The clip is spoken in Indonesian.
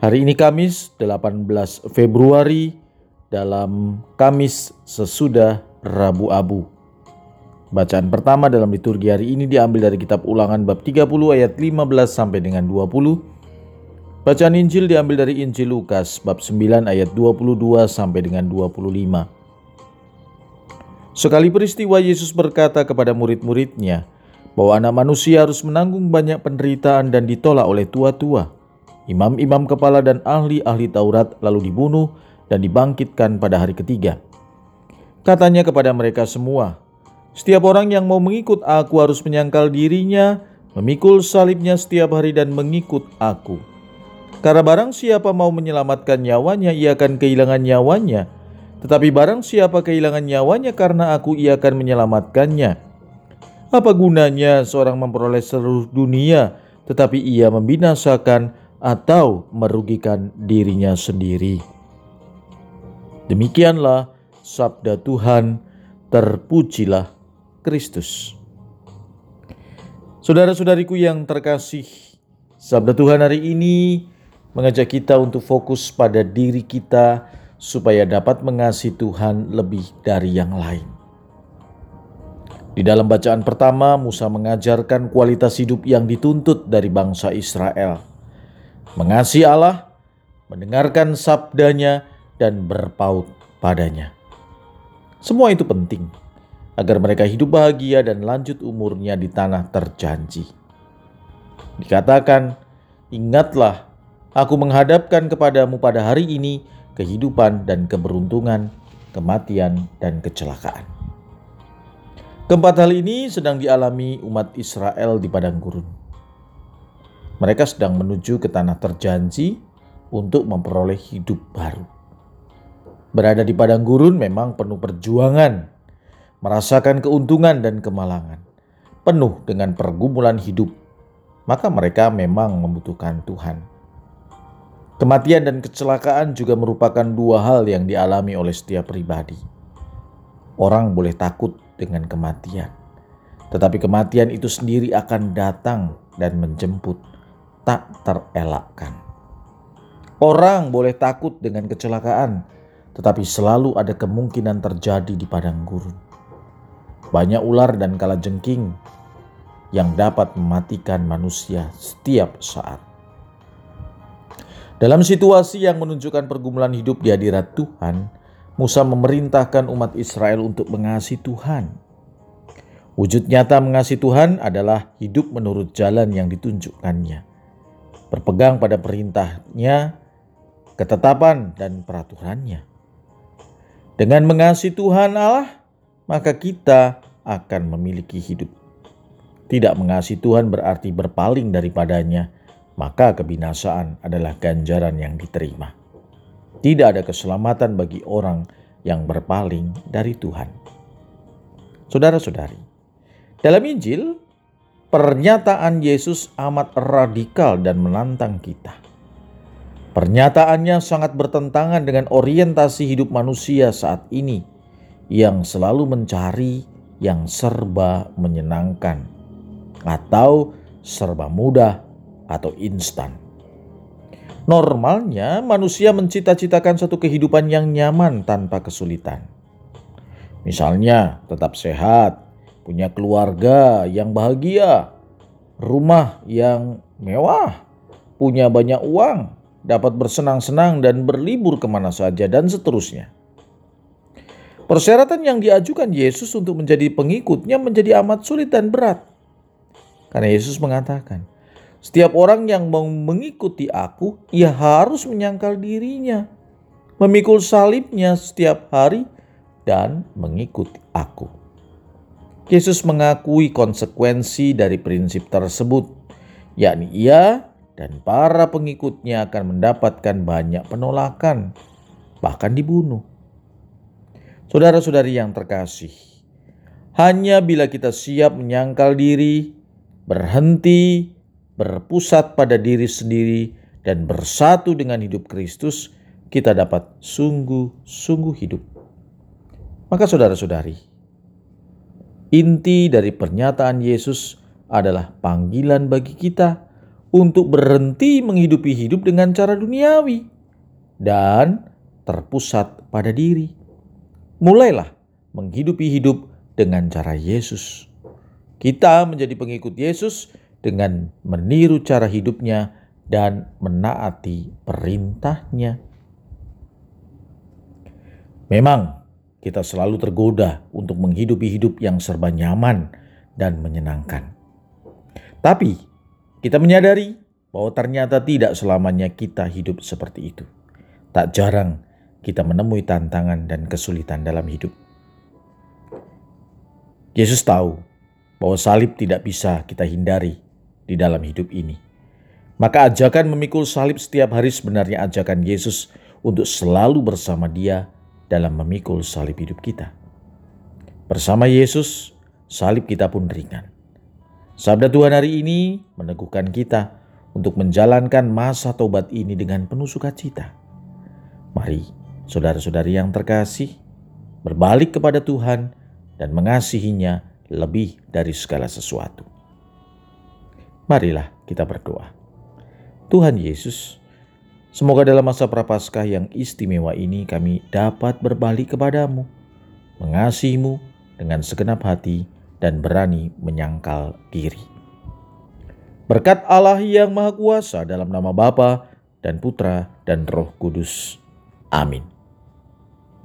Hari ini Kamis 18 Februari dalam Kamis sesudah Rabu Abu. Bacaan pertama dalam liturgi hari ini diambil dari kitab Ulangan bab 30 ayat 15 sampai dengan 20. Bacaan Injil diambil dari Injil Lukas bab 9 ayat 22 sampai dengan 25. Sekali peristiwa Yesus berkata kepada murid-muridnya bahwa anak manusia harus menanggung banyak penderitaan dan ditolak oleh tua-tua Imam-imam kepala dan ahli-ahli Taurat lalu dibunuh dan dibangkitkan pada hari ketiga. Katanya kepada mereka semua, "Setiap orang yang mau mengikut aku harus menyangkal dirinya, memikul salibnya setiap hari dan mengikut aku. Karena barang siapa mau menyelamatkan nyawanya, ia akan kehilangan nyawanya. Tetapi barang siapa kehilangan nyawanya karena aku, ia akan menyelamatkannya. Apa gunanya seorang memperoleh seluruh dunia, tetapi ia membinasakan atau merugikan dirinya sendiri. Demikianlah sabda Tuhan, terpujilah Kristus. Saudara-saudariku yang terkasih, sabda Tuhan hari ini mengajak kita untuk fokus pada diri kita supaya dapat mengasihi Tuhan lebih dari yang lain. Di dalam bacaan pertama, Musa mengajarkan kualitas hidup yang dituntut dari bangsa Israel mengasihi Allah, mendengarkan sabdanya, dan berpaut padanya. Semua itu penting agar mereka hidup bahagia dan lanjut umurnya di tanah terjanji. Dikatakan, ingatlah aku menghadapkan kepadamu pada hari ini kehidupan dan keberuntungan, kematian dan kecelakaan. Keempat hal ini sedang dialami umat Israel di padang gurun. Mereka sedang menuju ke tanah terjanji untuk memperoleh hidup baru. Berada di padang gurun memang penuh perjuangan, merasakan keuntungan dan kemalangan, penuh dengan pergumulan hidup. Maka mereka memang membutuhkan Tuhan. Kematian dan kecelakaan juga merupakan dua hal yang dialami oleh setiap pribadi. Orang boleh takut dengan kematian, tetapi kematian itu sendiri akan datang dan menjemput tak terelakkan. Orang boleh takut dengan kecelakaan, tetapi selalu ada kemungkinan terjadi di padang gurun. Banyak ular dan kalajengking yang dapat mematikan manusia setiap saat. Dalam situasi yang menunjukkan pergumulan hidup di hadirat Tuhan, Musa memerintahkan umat Israel untuk mengasihi Tuhan. Wujud nyata mengasihi Tuhan adalah hidup menurut jalan yang ditunjukkannya berpegang pada perintahnya, ketetapan, dan peraturannya. Dengan mengasihi Tuhan Allah, maka kita akan memiliki hidup. Tidak mengasihi Tuhan berarti berpaling daripadanya, maka kebinasaan adalah ganjaran yang diterima. Tidak ada keselamatan bagi orang yang berpaling dari Tuhan. Saudara-saudari, dalam Injil Pernyataan Yesus amat radikal dan menantang kita. Pernyataannya sangat bertentangan dengan orientasi hidup manusia saat ini yang selalu mencari yang serba menyenangkan atau serba mudah atau instan. Normalnya manusia mencita-citakan satu kehidupan yang nyaman tanpa kesulitan. Misalnya tetap sehat, punya keluarga yang bahagia, rumah yang mewah, punya banyak uang, dapat bersenang-senang dan berlibur ke mana saja, dan seterusnya. Persyaratan yang diajukan Yesus untuk menjadi pengikutnya menjadi amat sulit dan berat. Karena Yesus mengatakan, setiap orang yang mau mengikuti aku, ia harus menyangkal dirinya, memikul salibnya setiap hari, dan mengikuti aku. Yesus mengakui konsekuensi dari prinsip tersebut, yakni ia dan para pengikutnya akan mendapatkan banyak penolakan, bahkan dibunuh. Saudara-saudari yang terkasih, hanya bila kita siap menyangkal diri, berhenti, berpusat pada diri sendiri, dan bersatu dengan hidup Kristus, kita dapat sungguh-sungguh hidup. Maka, saudara-saudari, inti dari pernyataan Yesus adalah panggilan bagi kita untuk berhenti menghidupi hidup dengan cara duniawi dan terpusat pada diri mulailah menghidupi hidup dengan cara Yesus. Kita menjadi pengikut Yesus dengan meniru cara hidupnya dan menaati perintahnya. Memang kita selalu tergoda untuk menghidupi hidup yang serba nyaman dan menyenangkan. Tapi kita menyadari bahwa ternyata tidak selamanya kita hidup seperti itu. Tak jarang kita menemui tantangan dan kesulitan dalam hidup. Yesus tahu bahwa salib tidak bisa kita hindari di dalam hidup ini. Maka ajakan memikul salib setiap hari sebenarnya ajakan Yesus untuk selalu bersama dia dalam memikul salib hidup kita. Bersama Yesus, salib kita pun ringan. Sabda Tuhan hari ini meneguhkan kita untuk menjalankan masa tobat ini dengan penuh sukacita. Mari saudara-saudari yang terkasih, berbalik kepada Tuhan dan mengasihinya lebih dari segala sesuatu. Marilah kita berdoa. Tuhan Yesus, semoga dalam masa prapaskah yang istimewa ini kami dapat berbalik kepadamu, mengasihimu dengan segenap hati dan berani menyangkal diri. Berkat Allah yang Maha Kuasa dalam nama Bapa dan Putra dan Roh Kudus. Amin.